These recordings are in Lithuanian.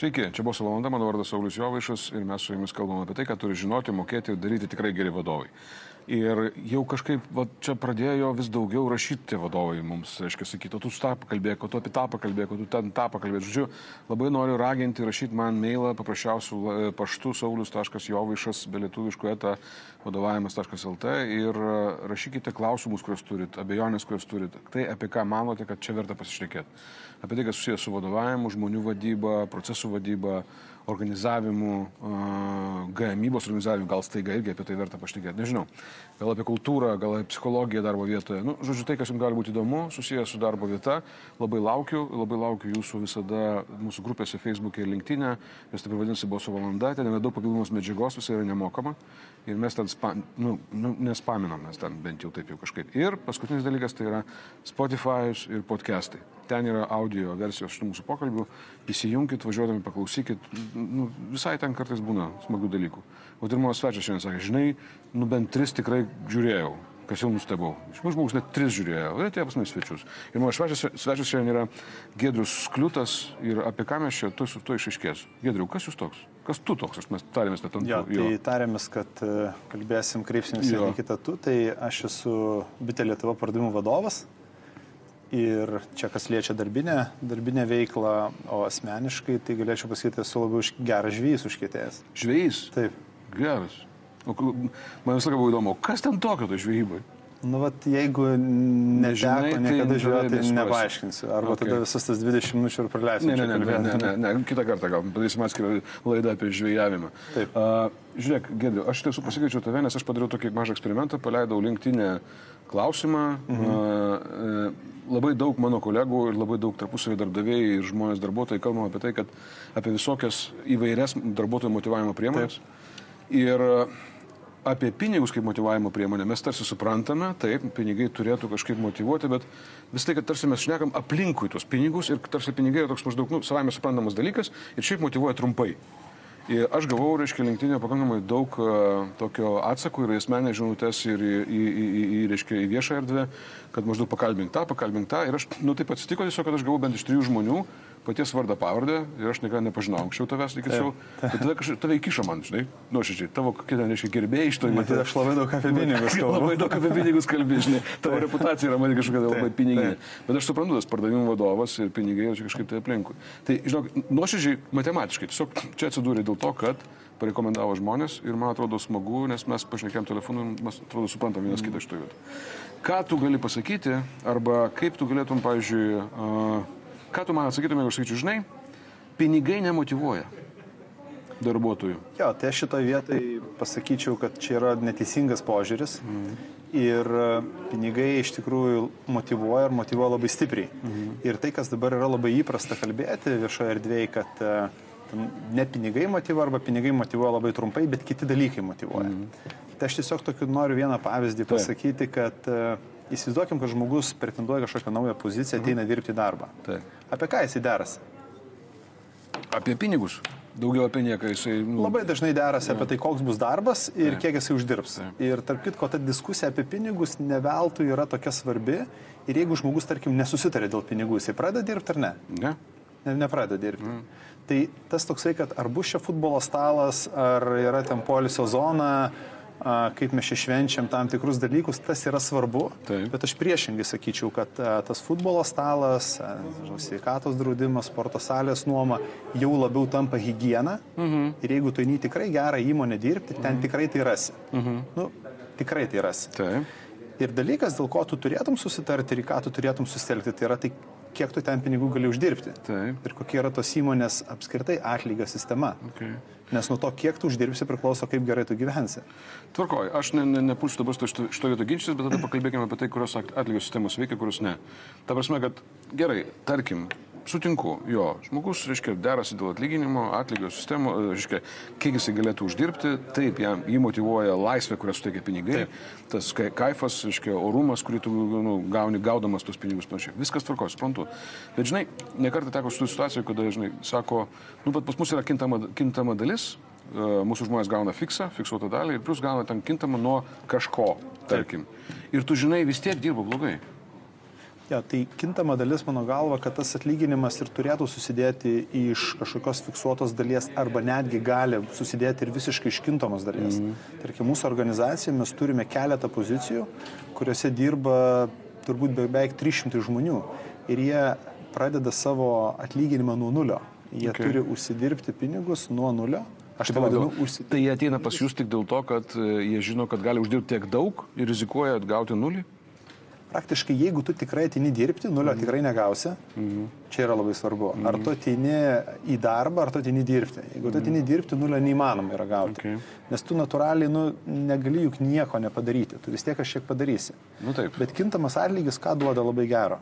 Sveiki, čia buvo Valanda, mano vardas Saulis Jovaišas ir mes su jumis kalbame apie tai, ką turi žinoti, mokėti ir daryti tikrai geri vadovai. Ir jau kažkaip va, čia pradėjo vis daugiau rašyti vadovai mums, reiškia, sakyti, tu tą pakalbėk, tu apie tą pakalbėk, tu ten tą pakalbėk. Žodžiu, labai noriu raginti rašyti man mailą paprasčiausių paštų saulius.jovaišas, belietuviškų eta vadovavimas.lt ir e, rašykite klausimus, kuriuos turit, abejonės, kuriuos turit, tai apie ką manote, kad čia verta pasišnekėti. Apie tai, kas susijęs su vadovavimu, žmonių vadyba, procesų vadyba, organizavimu, gamybos organizavimu, gal staiga irgi apie tai verta pašnekėti, nežinau. Gal apie kultūrą, gal apie psichologiją darbo vietoje. Nu, žodžiu, tai, kas jums gali būti įdomu, susijęs su darbo vieta. Labai laukiu, labai laukiu jūsų visada mūsų grupėse Facebook'e ir LinkedIn'e. Jūs taip vadinasi Boso valanda, ten yra daug papildomos medžiagos, visai yra nemokama. Ir mes ten, spa, nu, nu, nespaminam, mes ten bent jau taip jau kažkaip. Ir paskutinis dalykas tai yra Spotify'us ir podcastai. Ten yra audio versijos šitų mūsų pokalbių. Įsijunkit, važiuodami, paklausykit. Nu, visai ten kartais būna smagių dalykų. O ir mano svečias šiandien sakė, žinai, nu bent tris tikrai žiūrėjau kas jau nustebau. Mūsų žmogus net tris žiūrėjo, o atėjo pas mus svečius. Ir mano svečias, svečias šiandien yra Gedrius Kliutas ir apie ką mes čia tu su to išaiškės. Gedriu, kas jūs toks? Kas tu toks? Aš mes tarėmės net ant jo. Tai tarėmės, kad e, kalbėsim, kreipsimės į kitą tu. Tai aš esu Bitė Lietuva pardavimų vadovas. Ir čia kas liečia darbinę, darbinę veiklą, o asmeniškai tai galėčiau pasakyti, esu labiau geras žvėjys užkėtėjęs. Žvėjys? Taip. Geras. O, man visą laiką buvo įdomu, kas ten tokio to žvėjybai? Nu, vat, jeigu neteko tai niekada tai žiūrėti, tai nepaaiškinsiu. Arba okay. tada visas tas 20 minučių ir praleisiu. Ne, ne, ne, ne, ne, ne, ne, kitą kartą gal padarysim atskirą laidą apie žvėjavimą. Taip. Uh, žiūrėk, Gedriu, aš tiesų pasikeičiau tave, nes aš padariau tokį mažą eksperimentą, paleidau linktinę klausimą. Mhm. Uh, labai daug mano kolegų ir labai daug tarpusavio darbdaviai ir žmonės darbuotojai kalbam apie tai, kad apie visokias įvairias darbuotojų motivavimo priemonės. Taip. Ir apie pinigus kaip motivavimo priemonę mes tarsi suprantame, taip, pinigai turėtų kažkaip motivuoti, bet vis tai, kad tarsi mes šnekam aplinkui tuos pinigus ir tarsi pinigai yra toks maždaug, nu, savame suprantamas dalykas ir šiaip motivuoja trumpai. Ir aš gavau, reiškia, linktinė pakankamai daug uh, tokio atsakų ir į asmenę žinutės ir į, į, į, į, į, reiškia, į viešą erdvę, kad maždaug pakalbink tą, pakalbink tą. Ir aš, nu taip atsitiko tiesiog, kad aš gavau bent iš trijų žmonių, paties vardą pavardę ir aš niekada nepažinau anksčiau tavęs iki šiol. Bet tada kažkaip tave įkišo man, žinai, nuoširdžiai, tavo kokie ten, reiškia, gerbėjai iš to. Matai, aš labai daug apie pinigus kalbu. labai daug apie pinigus kalbėjai, žinai, tavo reputacija yra man kažkokia labai piniginė. Bet aš suprantu, tas pardavimų vadovas ir pinigai čia kažkaip tai aplinkui. Tai, žinok, nuoširdžiai matematiškai, tiesiog čia atsidūrė dėl to, kad parekomendavo žmonės ir man atrodo smagu, nes mes pašnekėm telefonu ir mes atrodo suprantam vienas kitą iš to vietų. Ką tu gali pasakyti arba kaip tu galėtum, pavyzdžiui, uh, Ką tu man atsakytum, jeigu aš sakyčiau, žinai, pinigai nemotivuoja darbuotojų. Jo, tai aš šitoje vietoje pasakyčiau, kad čia yra neteisingas požiūris. Mm. Ir e, pinigai iš tikrųjų motivuoja ir motivuoja labai stipriai. Mm. Ir tai, kas dabar yra labai įprasta kalbėti viešoje erdvėje, kad uh, ne pinigai motivuoja arba pinigai motivuoja labai trumpai, bet kiti dalykai motivuoja. Mm. Tai aš tiesiog tokiu noriu vieną pavyzdį pasakyti, kad uh, Įsivaizduokim, kad žmogus pretenduoja kažkokią naują poziciją, mhm. ateina dirbti darbą. Taip. Apie ką jisai derasi? Apie pinigus. Daugiau apie nieką jisai. Nu... Labai dažnai derasi ja. apie tai, koks bus darbas ir ja. kiek jisai uždirbs. Ja. Ir tarp kitko, ta diskusija apie pinigus neveltui yra tokia svarbi. Ir jeigu žmogus, tarkim, nesusitarė dėl pinigų, jisai pradeda dirbti ar ne? Ne. ne nepradeda dirbti. Mm. Tai tas toksai, kad ar bus čia futbolo stalas, ar yra ten polisio zona, kaip mes čia švenčiam tam tikrus dalykus, tas yra svarbu. Taip. Bet aš priešingai sakyčiau, kad tas futbolo stalas, sveikatos draudimas, sporto salės nuoma jau labiau tampa hygiena. Mhm. Ir jeigu tu eini tikrai gerą įmonę dirbti, ten mhm. tikrai tai rasi. Mhm. Nu, tikrai tai rasi. Taip. Ir dalykas, dėl ko tu turėtum susitarti ir į ką tu turėtum susitelkti, tai yra tai, kiek tu ten pinigų gali uždirbti. Taip. Ir kokia yra tos įmonės apskritai atlygio sistema. Okay. Nes nuo to, kiek tu uždirbsi, priklauso, kaip gerai tu gyvensi. Tvarkoj, aš nepulsiu ne, ne dabar šito, šito vieto ginčytis, bet tada pakalbėkime apie tai, kurios atlygio sistemos veikia, kurios ne. Ta prasme, kad gerai, tarkim, sutinku, jo, žmogus, reiškia, derasi dėl atlyginimo, atlygio sistemo, reiškia, kiek jisai galėtų uždirbti, taip, jam jį motivuoja laisvė, kurią suteikia pinigai, taip. tas kaifas, reiškia, orumas, kurį tu nu, gauni gaudamas tos pinigus, panašiai. Viskas tvarko, suprantu. Bet, žinai, nekartą teko su situacija, kada, žinai, sako, nu, bet pas mus yra kintama, kintama dalis, e, mūsų žmonės gauna fiksą, fiksuotą dalį ir plus gauna ten kintamą nuo kažko, tarkim. Taip. Ir tu žinai, vis tiek dirba blogai. Ja, tai kintama dalis, mano galva, kad tas atlyginimas ir turėtų susidėti iš kažkokios fiksuotos dalies arba netgi gali susidėti ir visiškai iš kintamos dalies. Mm. Tarkim, mūsų organizacijoje mes turime keletą pozicijų, kuriuose dirba turbūt beveik 300 žmonių ir jie pradeda savo atlyginimą nuo nulio. Jie okay. turi užsidirbti pinigus nuo nulio. Aš tai vadinu užsidirbti. Tai jie ateina pas jūs tik dėl to, kad e, jie žino, kad gali uždirbti tiek daug ir rizikuoja atgauti nulį? Praktiškai jeigu tu tikrai atini dirbti, nulio mm. tikrai negausi. Mm. Čia yra labai svarbu. Mm. Ar tu atini į darbą, ar tu atini dirbti. Jeigu tu atini dirbti, nulio neįmanoma yra gauti. Okay. Nes tu natūraliai nu, negali juk nieko nepadaryti. Tu vis tiek kažkiek padarysi. Nu, taip. Bet kintamas atlygis ką duoda labai gero?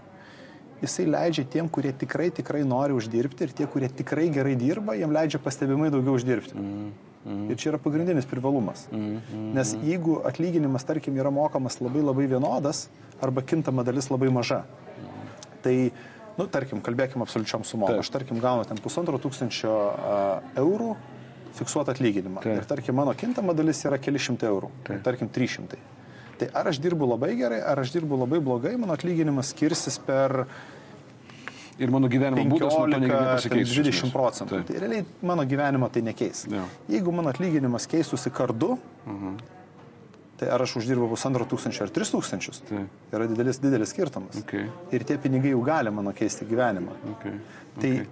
Jisai leidžia tiem, kurie tikrai tikrai nori uždirbti ir tie, kurie tikrai gerai dirba, jiem leidžia pastebimai daugiau uždirbti. Mm. Mm. Ir čia yra pagrindinis privalumas. Mm. Nes jeigu atlyginimas, tarkim, yra mokamas labai labai vienodas arba kintama dalis labai maža, mm. tai, nu, tarkim, kalbėkime absoliučiam sumom. Taip. Aš, tarkim, gaunu ten pusantro tūkstančio uh, eurų fiksuotą atlyginimą. Taip. Ir, tarkim, mano kintama dalis yra keli šimtai eurų. Taip. Tarkim, 300. Tai ar aš dirbu labai gerai, ar aš dirbu labai blogai, mano atlyginimas skirsis per ir mano gyvenimo 15, būdas nuo to nepasikeis. 20 procentų. Tai realiai mano gyvenimo tai nekeis. Ja. Jeigu mano atlyginimas keistųsi kardu, mhm. tai ar aš uždirbu pusantro tūkstančio ar tris tūkstančius, tai yra didelis, didelis skirtumas. Okay. Ir tie pinigai jau gali mano keisti gyvenimą. Okay. Tai okay.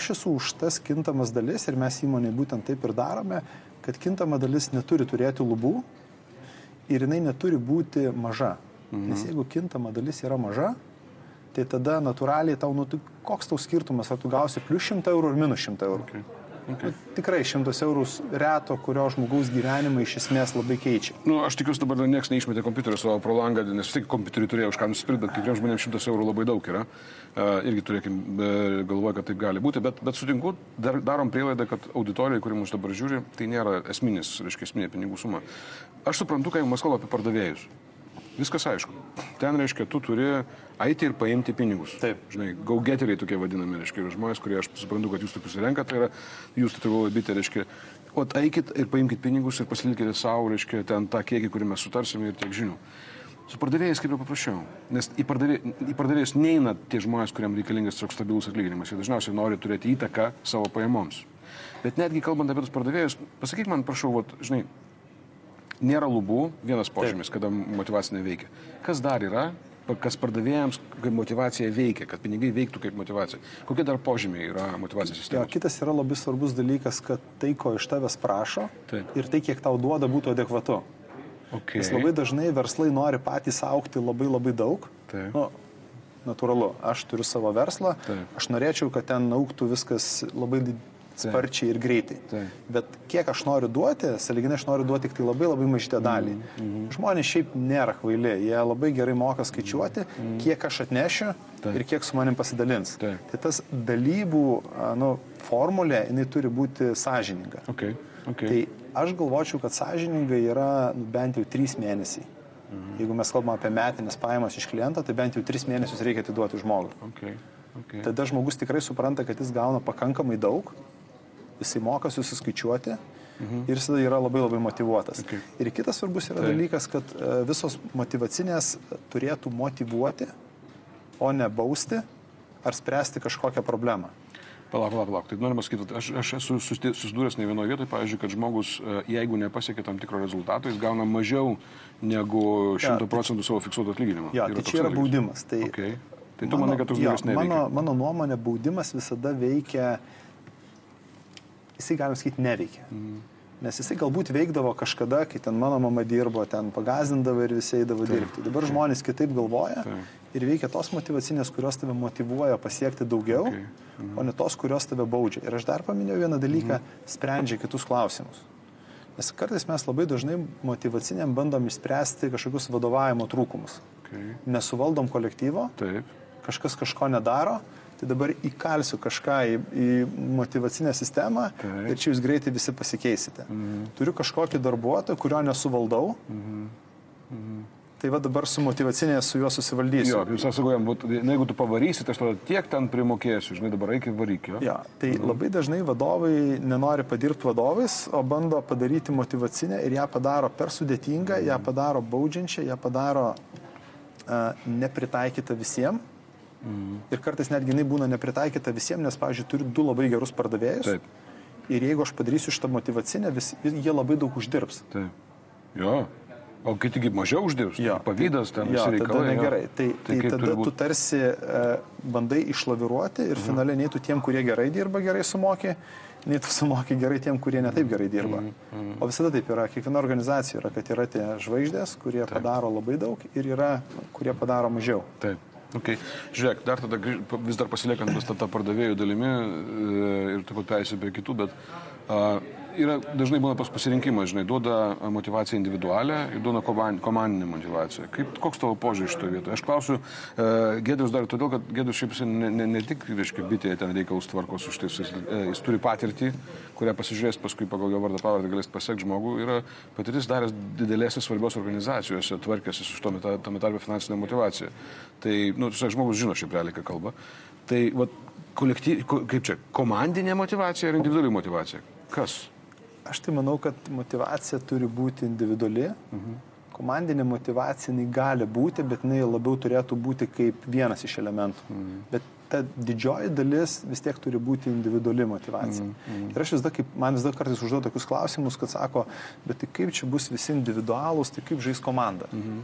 aš esu už tas kintamas dalis ir mes įmonėje būtent taip ir darome, kad kintama dalis neturi turėti lubų ir jinai neturi būti maža. Mhm. Nes jeigu kintama dalis yra maža, tai tada natūraliai tau, nu, tai koks tau skirtumas, ar tu gausi plus 100 eurų ar minus 100 eurų. Okay. Okay. Nu, tikrai šimtas eurų reto, kurio žmogaus gyvenimą iš esmės labai keičia. Nu, aš tikiuosi dabar niekas neišmetė kompiuterio savo pro langą, nes vis tiek kompiuterį turėjau už ką nusipirkti, bet kiekvienam žmonėms šimtas eurų labai daug yra. Uh, irgi turėkim uh, galvoje, kad taip gali būti, bet, bet sutinku, dar, darom prielaidą, kad auditorijai, kuri mus dabar žiūri, tai nėra esminis, reiškia, esminė pinigų suma. Aš suprantu, kai mes kalbame apie pardavėjus. Viskas aišku. Ten reiškia, tu turi eiti ir paimti pinigus. Taip. Žinai, gaugeteriai tokie vadinami, reiškia, yra žmonės, kurie aš suprantu, kad jūs tokius renkat, tai yra jūs tai galvoja bitė, reiškia, o eikit ir paimkite pinigus ir pasilikite savo, reiškia, ten tą kiekį, kurį mes sutarsime ir tiek žinių. Su pardavėjais kaip ir paprasčiau, nes į, pardavė, į pardavėjus neina tie žmonės, kuriam reikalingas toks stabilus atlyginimas. Jie dažniausiai nori turėti įtaką savo pajamoms. Bet netgi kalbant apie tos pardavėjus, pasakyk man, prašau, vat, žinai, nėra lubų, vienas požymis, kada motivacija neveikia. Kas dar yra, kas pardavėjams, kaip motivacija veikia, kad pinigai veiktų kaip motivacija. Kokie dar požymiai yra motivacijos sistemos? Ja, kitas yra labai svarbus dalykas, kad tai, ko iš tavęs prašo Taip. ir tai, kiek tau duoda, būtų adekvatu. Okay. Nes labai dažnai verslai nori patys aukti labai labai daug. Taip. Nu, natūralu, aš turiu savo verslą, Taip. aš norėčiau, kad ten auktų viskas labai sparčiai ir greitai. Taip. Bet kiek aš noriu duoti, saliginai aš noriu duoti tik tai labai labai mažytę dalį. Mm -hmm. Žmonės šiaip nėra kvaili, jie labai gerai moka skaičiuoti, mm -hmm. kiek aš atnešiu Taip. ir kiek su manim pasidalins. Taip. Tai tas dalybų nu, formulė, jinai turi būti sąžininga. Okay. Okay. Tai aš galvočiau, kad sąžininga yra nu, bent jau trys mėnesiai. Mhm. Jeigu mes kalbame apie metinės pajamas iš kliento, tai bent jau tris mėnesius reikia atiduoti žmogui. Okay. Okay. Tada žmogus tikrai supranta, kad jis gauna pakankamai daug jisai moka susiskaičiuoti mhm. ir jis yra labai labai motivuotas. Okay. Ir kitas svarbus yra tai. dalykas, kad e, visos motivacinės turėtų motivuoti, o ne bausti ar spręsti kažkokią problemą. Palauk, palauk, palauk. Tai norima sakyti, aš, aš esu susidūręs ne vienoje vietoje, pavyzdžiui, kad žmogus, e, jeigu nepasiekia tam tikro rezultato, jis gauna mažiau negu 100 ja, tai, procentų savo fiksuoto atlyginimo. Ja, tai, čia yra baudimas. Tai, okay. tai tu manai, kad tas dalykas neveikia? Mano, mano nuomonė, baudimas visada veikia jisai, galim sakyti, neveikia. Mm. Nes jisai galbūt veikdavo kažkada, kai ten mano mama dirbo, ten pagazindavo ir visi eidavo Taip. dirbti. Dabar žmonės kitaip galvoja Taip. ir veikia tos motivacinės, kurios tave motivuoja pasiekti daugiau, okay. mm. o ne tos, kurios tave baudžia. Ir aš dar paminėjau vieną dalyką mm. - sprendžia kitus klausimus. Nes kartais mes labai dažnai motivaciniam bandom išspręsti kažkokius vadovavimo trūkumus. Okay. Nesuvaldom kolektyvo, Taip. kažkas kažko nedaro tai dabar įkalsiu kažką į, į motivacinę sistemą Taip. ir čia jūs greitai visi pasikeisite. Mhm. Turiu kažkokį darbuotoją, kurio nesuvaldau. Mhm. Mhm. Tai va dabar su motivacinė su juo susivaldysiu. Jo, jūs sakojam, jeigu tu pavarysi, tai aš tada tiek ten primokėsiu, žinai, dabar reikia varykio. Jo, tai mhm. labai dažnai vadovai nenori padirbti vadovais, o bando padaryti motivacinę ir ją padaro per sudėtingą, mhm. ją padaro baudžiančią, ją padaro uh, nepritaikytą visiems Mhm. Ir kartais netgi jinai būna nepritaikyta visiems, nes, pavyzdžiui, turiu du labai gerus pardavėjus. Taip. Ir jeigu aš padarysiu šitą motivacinę, vis, jie labai daug uždirbs. Taip. Jo. O kiti kaip mažiau uždirbs, Jo. pavydas ten Jo, visi tada reikalai. jo. negerai. Tai, tai, tai tada tu tarsi e, bandai išlaviruoti ir finaliai nei tu tiem, kurie gerai dirba, gerai sumoki, nei tu sumoki gerai tiem, kurie netaip gerai dirba. O visada taip yra. Kiekviena organizacija yra, kad yra tie žvaigždės, kurie padaro labai daug ir yra, kurie padaro mažiau. Taip. Okay. Žiūrėk, dar tada vis dar pasiliekant vis tą pardavėjų dalimi e, ir taip pat perėsiu prie kitų, bet a, yra dažnai būna pas pasirinkimas, žinai, duoda motivaciją individualią ir duoda koman- komandinę motivaciją. Kaip, koks tavo požiūris šitoje vietoje? Aš klausiu e, Gedrius dar todėl, kad Gedrius šiaip ne, ne, ne tik, reiškia, bitėje ten reikalus tvarko su šitais, jis, e, jis turi patirtį, kurią pasižiūrės paskui pagal jo vardą pavardę galės pasiekti žmogų, yra patirtis daręs didelėse svarbios organizacijose, tvarkėsi su šito tame tarpe finansinė motivacija. Tai, nu, tiesiog žmogus žino šiaip realiai, ką kalba. Tai, va, kolektyv, ko- kaip čia, komandinė motivacija ir individuali motivacija. Kas? Aš tai manau, kad motivacija turi būti individuali. Mhm. Komandinė motivacija jinai gali būti, bet jinai labiau turėtų būti kaip vienas iš elementų. Mhm. Bet ta didžioji dalis vis tiek turi būti individuali motivacija. Mhm. Ir aš vis dar, kaip, man vis dar kartais užduoda tokius klausimus, kad sako, bet tai kaip čia bus visi individualūs, tai kaip žais komanda. Mhm.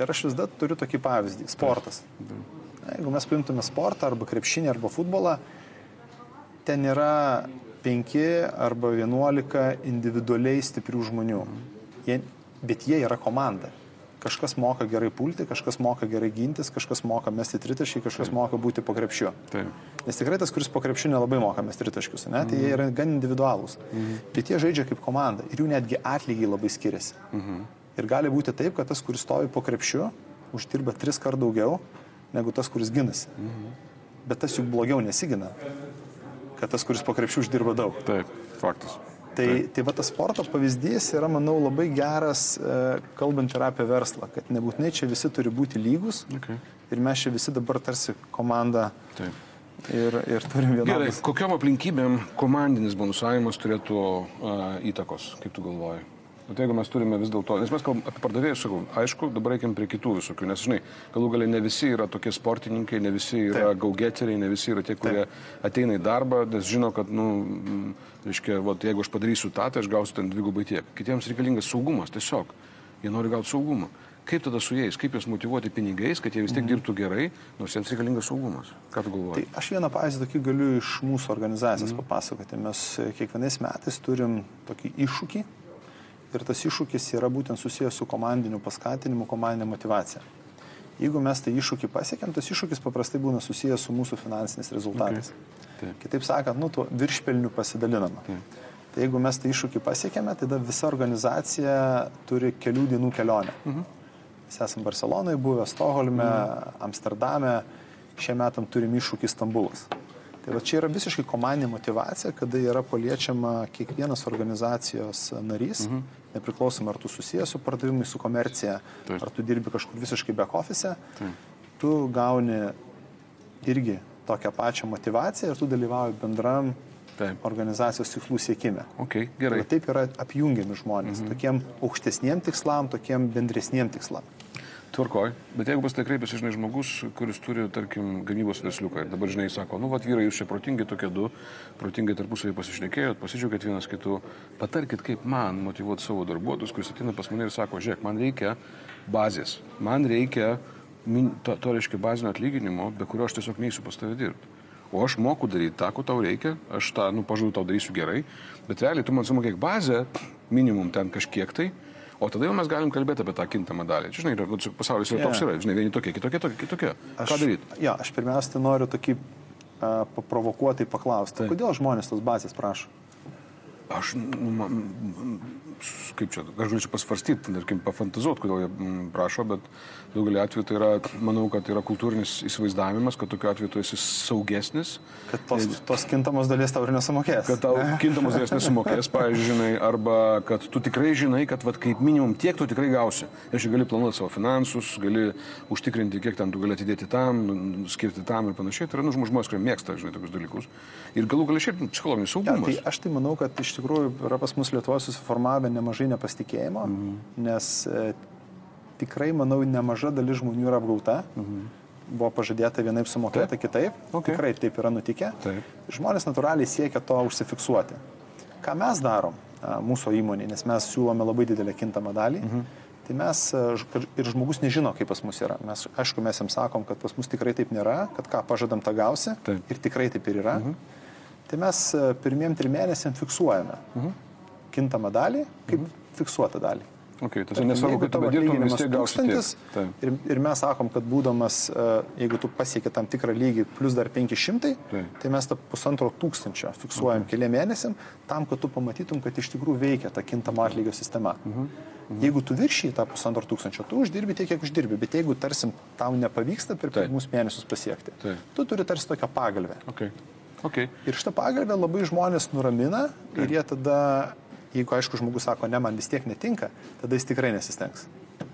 Ir aš vis dar turiu tokį pavyzdį - sportas. Na, Jeigu mes paimtume sportą arba krepšinį arba futbolą, ten yra 5 arba 11 individualiai stiprių žmonių. Jie, bet jie yra komanda. Kažkas moka gerai pulti, kažkas moka gerai gintis, kažkas moka mesti tritaškį, kažkas moka būti po krepšiu. Taip. Nes tikrai tas, kuris po krepšiu nelabai moka mesti tritaškius, ne? tai jie yra gan individualūs. Bet jie žaidžia kaip komanda ir jų netgi atlygiai labai skiriasi. Ir gali būti taip, kad tas, kuris stovi po krepšiu, uždirba tris kart daugiau negu tas, kuris ginasi. Bet tas juk blogiau nesigina, kad tas, kuris po krepšiu uždirba daug. Taip, faktas. Tai, tai va tas sporto pavyzdys yra, manau, labai geras, e, kalbant ir apie verslą, kad nebūtinai čia visi turi būti lygus Okay. ir mes čia visi dabar tarsi komanda Taip. ir, ir turim Gerai, vienodus. kokiam aplinkybėm komandinis bonusavimas turėtų uh, įtakos, kaip tu galvoji? Bet jeigu mes turime vis dėlto, nes mes kalbame apie pardavėjus, sakau, aišku, dabar reikiam prie kitų visokių, nes, žinai, galų galia ne visi yra tokie sportininkai, ne visi yra Taip. gaugeteriai, ne visi yra tie, kurie ateina į darbą, nes žino, kad, nu, mm, reiškia, vat, jeigu aš padarysiu tą, tai aš gausiu ten dvigubai tiek. Kitiems reikalingas saugumas, tiesiog. Jie nori gauti saugumą. Kaip tada su jais, kaip juos motivuoti pinigais, kad jie vis tiek dirbtų gerai, nors jiems reikalingas saugumas. Ką tu galvoji? Tai aš vieną pavyzdį tokį galiu iš mūsų organizacijos mm. papasakoti. Mes e, kiekvienais metais turim tokį iššūkį ir tas iššūkis yra būtent susijęs su komandiniu paskatinimu, komandinė motivacija. Jeigu mes tą iššūkį pasiekėm, tas iššūkis paprastai būna susijęs su mūsų finansiniais rezultatais. Taip. Kitaip sakant, nu, tuo viršpelniu pasidalinama. Tai jeigu mes tą iššūkį pasiekėme, tada visa organizacija turi kelių dienų kelionę. Mhm. Mes esame Barcelonoje buvę, Stoholme, mhm. Amsterdame, šie metam turim iššūkį Stambulas. Tai va čia yra visiškai komandinė motivacija, kada yra paliečiama kiekvienas organizacijos narys, mhm. nepriklausomai ar tu susijęs su pardavimai, su komercija, Taip. ar tu dirbi kažkur visiškai back office, tu gauni irgi tokią pačią motivaciją ir tu dalyvauji bendram Taip. organizacijos tikslų siekime. Ok, Tai gerai. va taip yra apjungiami žmonės, mhm. tokiem aukštesniem tikslam, tokiem bendresniem tikslam. Tvarkoj, bet jeigu pas tai kreipiasi, žinai, žmogus, kuris turi, tarkim, gamybos versliuką ir dabar, žinai, sako, nu, vat vyrai, jūs čia protingi tokie du, protingai tarpusavį pasišnekėjot, pasidžiaugėt vienas kitų, patarkit, kaip man motivuoti savo darbuotojus, kuris ateina pas mane ir sako, žiūrėk, man reikia bazės, man reikia to, to reiškia bazinio atlyginimo, be kurio aš tiesiog neįsiu pas tave dirbti. O aš moku daryti tą, ko tau reikia, aš tą, nu, pažadu, tau darysiu gerai, bet realiai tu man sumokėk bazę, minimum ten kažkiek tai, o tada jau mes galim kalbėti apie tą kintamą dalį. Žinai, vat pasaulis yra toks yra, žinai, vieni tokie, kitokie, tokie, kitokie. Ką daryti? Jo, aš pirmiausia tai noriu tokį uh, paprovokuotai paklausti, kodėl žmonės tos bazės prašo? Aš, nu, man, kaip čia, aš galėčiau pasvarstyti, tarkim, pafantazuoti, kodėl jie mm, prašo, bet daugelį atvejų tai yra, manau, kad yra kultūrinis įsivaizdavimas, kad tokiu atveju tu esi saugesnis, Kad tos, tos kintamos dalies tau ir nesumokės. kad tau kintamos dėsnės nesumokės, pavyzdžiui, arba kad tu tikrai žinai, kad vat, kaip minimum tiek tu tikrai gausi. Ir gali planuoti savo finansus, gali užtikrinti, kiek ten tu gali atidėti tam, nu, skirti tam ir panašiai. Tai yra nu, žmonės, kurie mėgsta, žinai, tokius dalykus. Ir galų galia šiaip psichologinis Ja, saugumas. tai aš tai manau, kad iš tikrųjų yra pas mus Lietuvoje susiformavę nemažai nepasitikėjimo, mhm. nes e, tikrai, manau, nemaža dalis žmonių yra apgauta. Mhm. buvo pažadėta vienaip sumokėta Taip. kitaip. Okay. Tikrai taip yra nutikę. Taip. Žmonės natūraliai siekia to užsifiksuoti. Ką mes darom mūsų įmonė, nes mes siūlome labai didelę kintamą dalį. Mhm. Tai mes ir žmogus nežino, kaip pas mus yra. Mes, aišku, mes jam sakom, kad pas mus tikrai taip nėra, kad ką pažadam, tą gausi. Taip. Ir tikrai taip ir yra. Mhm. Tai mes pirmiem trim mėnesiam fiksuojame mhm. Kintamą dalį kaip mhm. fiksuotą dalį. Okay, Tarkim, nesvarbu, kad tu tavo bedirtum, vis tiek gausi tiek. Taip. ir, ir mes sakom, kad būdamas, e, jeigu tu pasieki tam tikrą lygį, plus dar 500, Taip. tai mes tą pusantro tūkstančio fiksuojam keliam mėnesiam, tam, kad tu pamatytum, kad iš tikrųjų veikia ta kintama atlygio sistema. Mhm. Jeigu tu viršyji tą pusantro tūkstančio, tu uždirbi tiek, kiek uždirbi, bet jeigu tarsim tau nepavyksta per Taip. pirmus mėnesius pasiekti, Taip. tu turi tarsi tokią pagalbę. Okay. Okay. Ir šitą pagalbę labai žmonės nuramina ir jie tada, jeigu aišku žmogus sako, ne, man vis tiek netinka, tada jis tikrai nesistengs.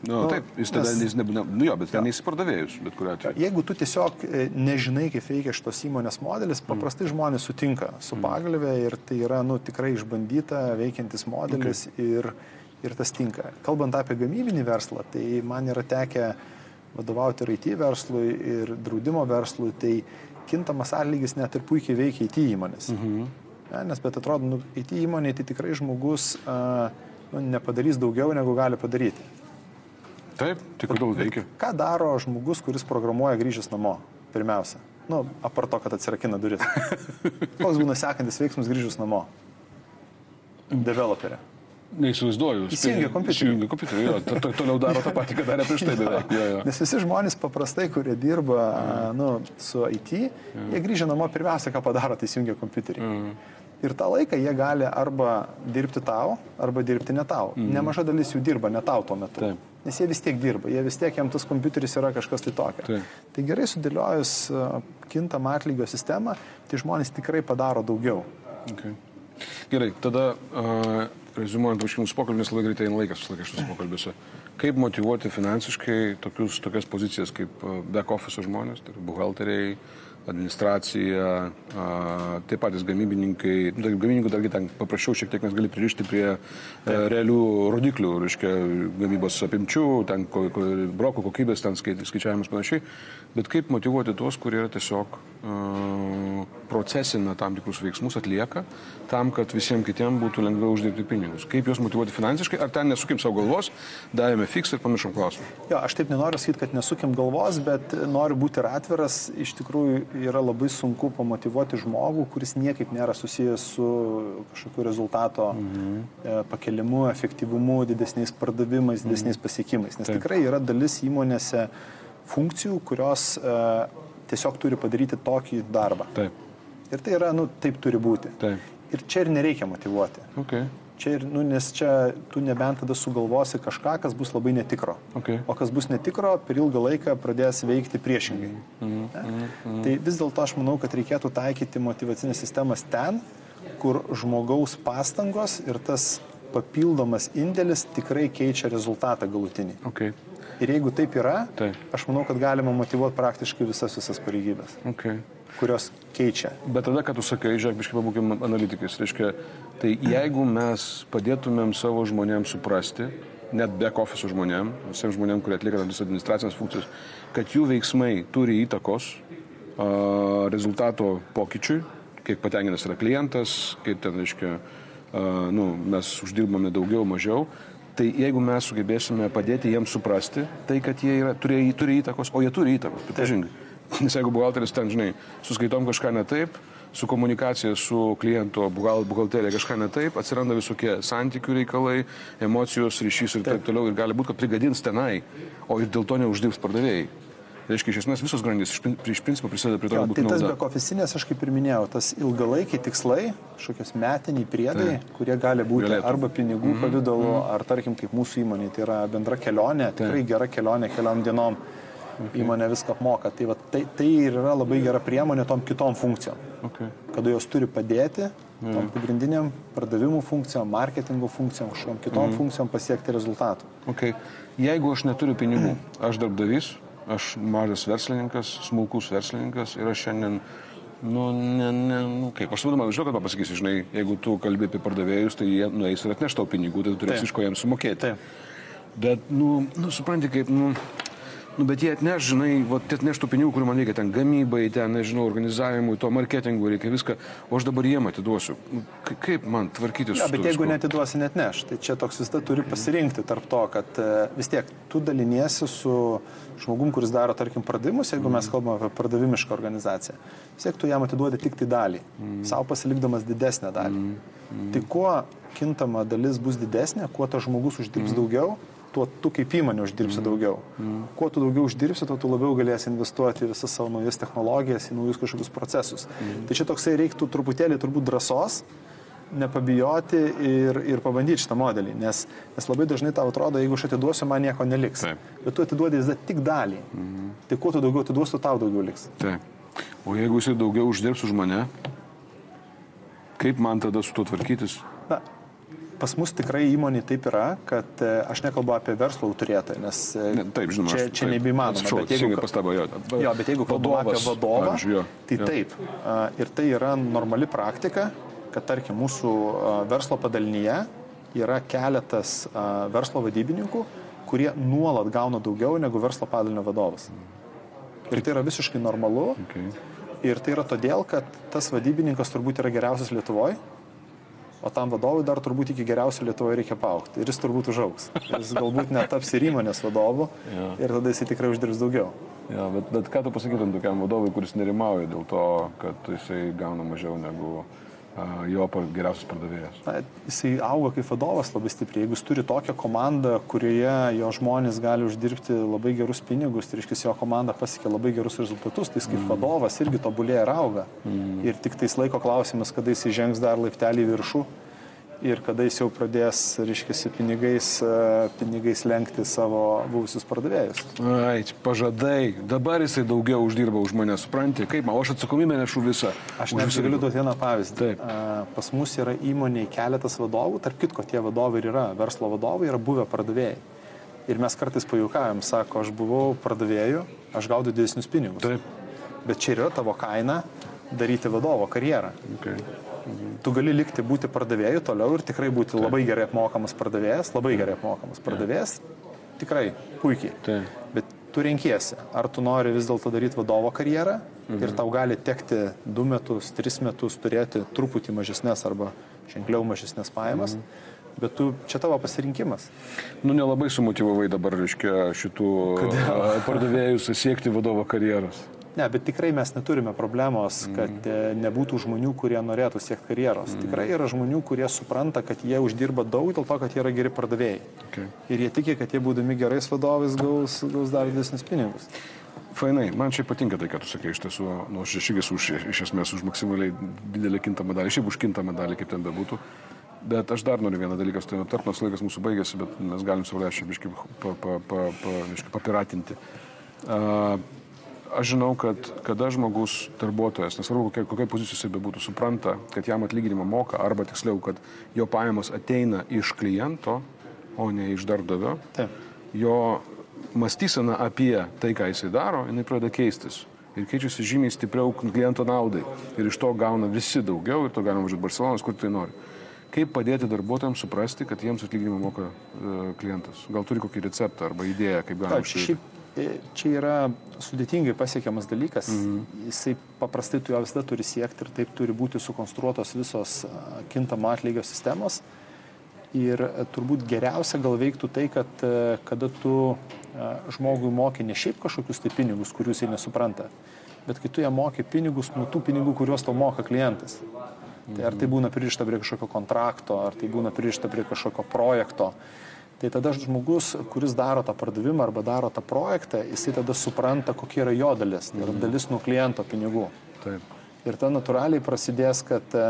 Nu, Nu, taip, jis tada nes- jis nebūna, nu jo, bet ten neįsipardavėjus, bet kuriuo atveju. Jeigu tu tiesiog e, nežinai, kaip veikia šitos įmonės modelis, paprastai žmonės sutinka su pagalbė ir tai yra nu, tikrai išbandyta, veikiantis modelis okay. ir, ir tas tinka. Kalbant apie gamybinį verslą, tai man yra tekę vadovauti ir IT verslui, ir draudimo verslui, tai kintamas atlygis net ir puikiai veikia IT įmonės. Mhm. Ja, nes bet atrodo, nu, IT įmonė tai tikrai žmogus a, nu, nepadarys daugiau, negu gali padaryti. Taip, tai kodėl veikia? Ką daro žmogus, kuris programuoja grįžęs namo? Pirmiausia. Nu, apart to, kad atsirakina duris. Koks būna sekantis veiksmas grįžus namo? Developerė. Neįsivaizduoju. Įsijungia kompiuterį. Įsijungia kompiuterį, jo. To- to- Toliau daro tą patį, ką darė prieš tai beveik. Jo, jo. Nes visi žmonės paprastai, kurie dirba nu, su IT, jie grįžę namo pirmiausia, ką padaro, tai įsijungia kompiuterį. Ir tą laiką jie gali arba dirbti tau, arba dirbti ne tau. Nemaža dalis jų dirba ne tau tuo metu. Taip. Nes jie vis tiek dirba, jie vis tiek jam tas kompiuteris yra kažkas tai tokio. Taip. Tai gerai sudėliojus kintamą atlygio sistemą, tai žmonės tikrai padaro daugiau. Okay. Gerai, tada uh, rezumuojant pokalbį, nes labai greitai eina laikas visą laiką šitas pokalbėse. Kaip motivuoti finansiškai tokius, tokias pozicijas kaip uh, back office žmonės, tai buhalteriai, administracija, taip patys gamybininkai, nu, gamybininkų dargi ten paprasčiau šiek tiek, nes gali pririšti prie a, realių rodiklių, reiškia gamybos apimčių, ten ko, ko, brokų kokybės, ten skai- skaičiavimus panašiai, bet kaip motivuoti tuos, kurie yra tiesiog a, procesina tam tikrus veiksmus, atlieka, tam, kad visiems kitiems būtų lengviau uždirbti pinigus. Kaip juos motivuoti finansiškai, ar ten nesukim savo galvos, davėme fiks ir pamiršom klausimą. Jo, aš taip nenoriu sakyti, kad nesukim galvos, bet noriu būti ir atviras. Iš tikrųjų yra labai sunku pamotivuoti žmogų, kuris niekaip nėra susijęs su kažkokiu rezultato mhm. pakelimu, efektyvumu, didesniais pardavimais, didesniais pasiekimais. Nes Taip. tikrai yra dalis įmonėse funkcijų, kurios e, tiesiog turi padaryti tokį darbą. Taip, Ir tai yra, nu, taip turi būti. taip. Ir čia ir nereikia motivuoti. Okay. Čia ir, nu, nes čia tu nebent tada sugalvosi kažką, kas bus labai netikro. Okay. O kas bus netikro, per ilgą laiką pradės veikti priešingai. Mhm. Ne? Tai vis dėlto aš manau, kad reikėtų taikyti motivacinės sistemas ten, kur žmogaus pastangos ir tas papildomas indėlis tikrai keičia rezultatą galutinį. Okay. Ir jeigu taip yra, Taip. aš manau, kad galima motivuoti praktiškai visas visas pareigybės, Okay. kurios keičia. Bet tada, kad tu sakai, žiūrėk, biškai pabūkim analitikais, reiškia, tai jeigu mes padėtumėm savo žmonėms suprasti, net back office žmonėm, visiems žmonėm, kurie atlieka tam tikras administracinės funkcijas, kad jų veiksmai turi įtakos a, rezultato pokyčiui, kiek patenkintas yra klientas, kaip ten, reiškia, a, nu, mes uždirbame daugiau, mažiau, tai jeigu mes sugebėsime padėti jiems suprasti, tai kad jie yra, turi, turi įtakos, o jie turi įtakos, pripažingai. Nes jeigu buhalteris ten, žinai, suskaitom kažką ne taip, su komunikacija su kliento buhal- buhalterija kažką ne taip, atsiranda visokie santykių reikalai, emocijos, ryšys ir taip, taip toliau ir gali būti, kad prigadins tenai, o ir dėl to neuždirbs pardavėjai. Reiškia, iš esmės visos grandys iš, iš principo prisideda prie to, kad tai būtų tas nauda. bekofisinės, aš kaip ir minėjau, tas ilgalaikiai tikslai, kažkokios metiniai priedai, Taip. kurie gali būti Galėtų. arba pinigų mm -hmm. pavydalu, ar tarkim kaip mūsų įmonė, tai yra bendra kelionė, tikrai gera kelionė keliom dienom. Okay. Įmonė viską apmoka. Tai, va, tai, tai yra labai gera priemonė tom kitom funkcijom. Okay. Kada jos turi padėti tom pagrindiniam pardavimų funkcijom, marketingo funkcijom, kažkokiam kitom mm. funkcijom pasiekti rezultatų. Okay. Jeigu aš neturiu pinigų, aš darbdavys, aš mažas verslininkas, smulkus verslininkas ir aš šiandien, nu, ne, ne, nu kaip, aš vadinamą, žinau, kad pasakysi, žinai, jeigu tu kalbi apie pardavėjus, tai jie nueis ir atneš tau pinigų, tai tu turėsi iš ko jiems sumokėti. Taip. Bet, nu, nu supranti, kaip, nu, Nu, bet jie atneš, žinai, va, atneš tų pinigų, kurių man reikia ten gamybai, ten, nežinau, organizavimui, to marketingui reikia viską, o aš dabar jiem atiduosiu. Nu, ka- kaip man tvarkytis Ja, su bet tuo jeigu viskuo? netiduosi, net neš. Tai čia toks visada turi pasirinkti tarp to, kad e, vis tiek tu daliniesi su žmogum, kuris daro, tarkim, pardavimus, jeigu mes kalbame apie pardavimišką organizaciją. Vis tiek tu jam atiduodi tik tai dalį, mm. savo pasilikdamas didesnę dalį. Mm. Tai kuo kintama dalis bus didesnė, kuo tas žmogus uždirbs mm. daugiau, tuo tu kaip įmonė uždirbsi mm. daugiau. Mm. Kuo tu daugiau uždirbsi, tuo tu labiau galėsi investuoti į visas savo naujas technologijas, į naujus kažkokius procesus. Mm. Tai čia toksai reiktų truputėlį turbūt drąsos, nepabijoti ir, ir pabandyti šitą modelį, nes, nes labai dažnai tau atrodo, jeigu aš atiduosiu, man nieko neliks. Taip. Bet tu atiduodi visada tik dalį. Mhm. Tai kuo tu daugiau atiduosi, tau daugiau liks. Taip. O jeigu jisai daugiau uždirbs už mane, kaip man tada su tuo tvarkytis? Na, pas mus tikrai įmonė taip yra, kad e, aš nekalbu apie verslo turėtoją, nes e, taip, žinoma. čia, čia nebeįmanoma. Bet jeigu, pastaba, jo. jo, bet jeigu kalbame apie Vadovas, vadovą, jo, tai jo. taip. Ir tai yra normali praktika, kad tarkim mūsų verslo padalinyje yra keletas verslo vadybininkų, kurie nuolat gauna daugiau negu verslo padalinio vadovas. Ir tai yra visiškai normalu. Okay. Ir tai yra todėl, kad tas vadybininkas turbūt yra geriausias Lietuvoje, o tam vadovui dar turbūt iki geriausio Lietuvoje reikia paaukti. Ir jis turbūt užaugs. Jis galbūt netaps ir įmonės vadovu Jo. ir tada jisai tikrai uždirbs daugiau. Ja, bet, bet ką tu pasakytum tokiam vadovui, kuris nerimauja dėl to, kad jisai gauna mažiau negu jo geriausias pardavėjas? Na, jisai auga kaip vadovas labai stipriai. Jeigu jis turi tokią komandą, kurioje jo žmonės gali uždirbti labai gerus pinigus, tai reiškia, jo komanda pasiekia labai gerus rezultatus, tai jis kaip vadovas irgi tobulėja ir auga. Ir tik tais laiko klausimas, kada jis žengs dar laiptelį viršų ir kada jis jau pradės, reiškia, pinigais, e, pinigais lenkti savo buvusius pardavėjus. Ai, pažadai, dabar jisai daugiau uždirba už mane, supranti, kaip man, o aš atsakomybę nešu visą. Aš Už net visą galiu duoti vieną pavyzdį. Taip. A, Pas mus yra įmonėje keletas vadovų, tarp kitko tie vadovai ir yra, verslo vadovai yra buvę pardavėjai. Ir mes kartais pajuokavim, sako, aš buvau pardavėjų, aš gaudau didesnius pinigus. Taip. Bet čia yra tavo kaina daryti vadovo karjerą. Okay. Tu gali likti būti pardavėjų toliau ir tikrai būti labai gerai apmokamas pardavėjas, labai gerai apmokamas pardavėjas, tikrai puikiai. Taip. Bet tu renkiesi, ar tu nori vis dėlto daryti vadovo karjerą mhm. ir tau gali tekti du metus, tris metus turėti truputį mažesnės arba ženkliau mažesnės pajamas, mhm. bet tu, čia tavo pasirinkimas. Nu, nelabai sumotivavai dabar, reiškia, šitų a, pardavėjus siekti vadovo karjeros. Ne, bet tikrai mes neturime problemos, kad e, nebūtų žmonių, kurie norėtų siekti karjeros. Tikrai yra žmonių, kurie supranta, kad jie uždirba daug dėl to, kad jie yra geri pardavėjai. Okay. Ir jie tiki, kad jie būdami gerais vadovais gaus, gaus dar didesnius pinigus. Fainai, man čia patinka tai, ką tu sakai, iš tiesų, nu, aš iš iš už, iš esmės už maksimaliai didelį kintamą dalį, šiaip už kintamą dalį, kaip ten bebūtų. Bet aš dar noriu vieną dalyką su tavimi aptart, nors laikas mūsų baigėsi, bet mes galim savo lėšą biškai pa, pa, pa, pa, papiratinti. Uh, aš žinau, kad kada žmogus, darbuotojas, nesvarbu kokia, kokia pozicija jisai bebūtų, supranta, kad jam atlyginimą moka, arba tiksliau, kad jo pajamos ateina iš kliento, o ne iš darbdavio, Taip. jo mąstysena apie tai, ką jisai daro, jinai pradeda keistis. Ir keičiasi žymiai stipriau kliento naudai. Ir iš to gauna visi daugiau ir to galima važiuoti Barcelonas, kur tai nori. Kaip padėti darbuotojams suprasti, kad jiems atlyginimą moka e, klientas? Gal turi kokį receptą arba idėją, kaip galima Taip, šiaip čia yra sudėtingai pasiekiamas dalykas. Mhm. Jisai paprastai tu jo visada turi siekti ir taip turi būti sukonstruotos visos kintamo atlygio sistemos. Ir e, turbūt geriausia gal veiktų tai, kad e, kada tu žmogui moki ne šiaip kažkokius tai pinigus, kurių jisai nesupranta, bet kai tu jam moki pinigus nuo tų pinigų, kuriuos tau moka klientas. Tai ar tai būna pririšta prie kažkokio kontrakto, ar tai būna pririšta prie kažkokio projekto. Tai tada žmogus, kuris daro tą pardavimą arba daro tą projektą, jisai tada supranta, kokia yra jo dalis. Tai yra dalis nuo kliento pinigų. Taip. Ir tada natūraliai prasidės, kad e,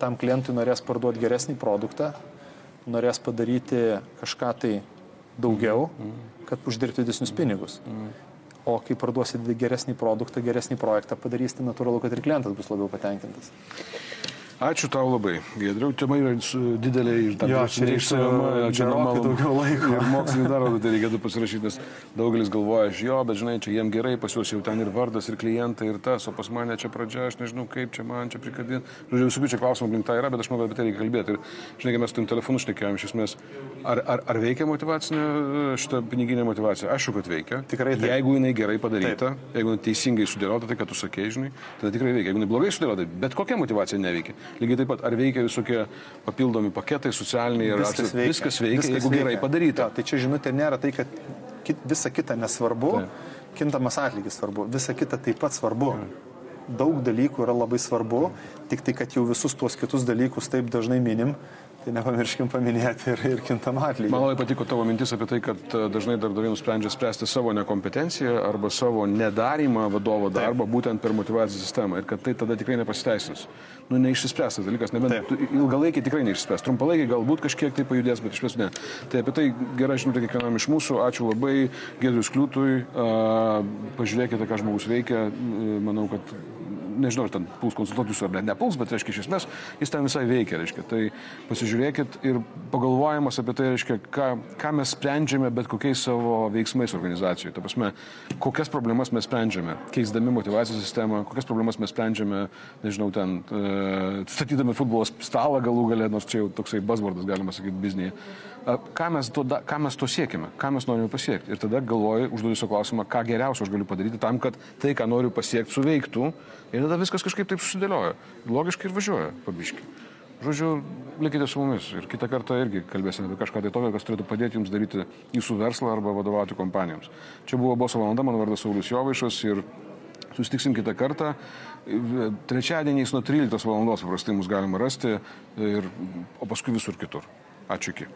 tam klientui norės parduoti geresnį produktą, norės padaryti kažką tai daugiau, kad uždirbti didesnius pinigus. O kai parduosi geresnį produktą, geresnį projektą padarys, tai natūralu, kad ir klientas bus labiau patenkintas. Ačiū tau labai. Gedriau, tema yra didelė ir tam Jo, čia normalu. daugiau laiko. Ir mokslinį darbą tai reikėtų pasirašyti, nes daugelis galvoja, aš jo, bet žinai, čia jiem gerai, pas juos jau ten ir vardas, ir klientai, ir tas, o pas mane čia pradžia, aš nežinau, kaip čia man čia prikabinti. Žodžiu, visokių čia klausimų aplink tą yra, bet aš manau, apie tai reikia kalbėti. Ir žinai, kai mes turim telefonu šnekėjom, iš esmės, ar, ar, ar veikia motivacinė, šita piniginė motivacija? Aišku, kad veikia. Tikrai taip. Jeigu jinai gerai padaryta, taip. jeigu jinai teisingai sudėliota, tai ką tu sakei, žinai, tada tikrai veikia. Jeigu jinai blogai sudėliota, bet kokia motivacija neveikia. Lygiai taip pat, ar veikia visokie papildomi paketai, socialiniai, ar Viskas ar- veikia. viskas veikia, jeigu gerai padaryta. Jo, tai čia žinutė nėra tai, kad kit, visa kita nesvarbu, kintamas atlygis svarbu, visa kita taip pat svarbu. Daug dalykų yra labai svarbu, tik tai, kad jau visus tuos kitus dalykus taip dažnai minim, tai nepamirškim paminėti ir, ir kintamą atlygį. Man labai patiko tavo mintis apie tai, kad e, dažnai darbdaviai nusprendžia spręsti savo nekompetenciją arba savo nedarimą vadovo darbo būtent per motivacijos sistemą ir kad tai tada tikrai nepasiteisins. Nu, neišsispręstas dalykas, nebent Taip. ilgalaikiai tikrai neišsispręs. Trumpalaikiai galbūt kažkiek tai pajudės, bet iš vis ne. Tai apie tai gera žinutė kiekvienam iš mūsų. Ačiū labai Gedrius Kliūtui. Pažiūrėkite, ką žmogus veikia. Manau, kad nežinau, ar ten puls konsultuoti jūsų ar ne, nepuls, bet, reiškia, iš esmės jis ten visai veikia, reiškia. Tai pasižiūrėkit ir pagalvojimas apie tai, reiškia, ką, ką mes sprendžiame bet kokiais savo veiksmais organizacijoje. Ta prasme, kokias problemas mes sprendžiame, keisdami motivacijos sistemą, kokias problemas mes sprendžiame, nežinau, ten, e, statydami futbolo stalą galų galę, nors čia jau toksai buzzwordas, galima sakyti, biznėje. Ką mes, to, ką mes to siekime, ką mes norime pasiekti. Ir tada galvoju, užduodu savo klausimą, ką geriausio aš galiu padaryti tam, kad tai, ką noriu pasiekti, suveiktų. Ir tada viskas kažkaip taip susidėlioja. Logiškai ir važiuoja, pabiški. Žodžiu, likite su mumis ir kitą kartą irgi kalbėsime apie kažką tai tokio, kas turėtų padėti jums daryti jūsų verslą arba vadovauti kompanijoms. Čia buvo Boso valanda, mano vardas Saulis Jovaišas ir susitiksim kitą kartą. Trečiadieniais nuo 13 val. paprastai mus galima rasti, ir, o paskui visur kitur. Ačiū iki.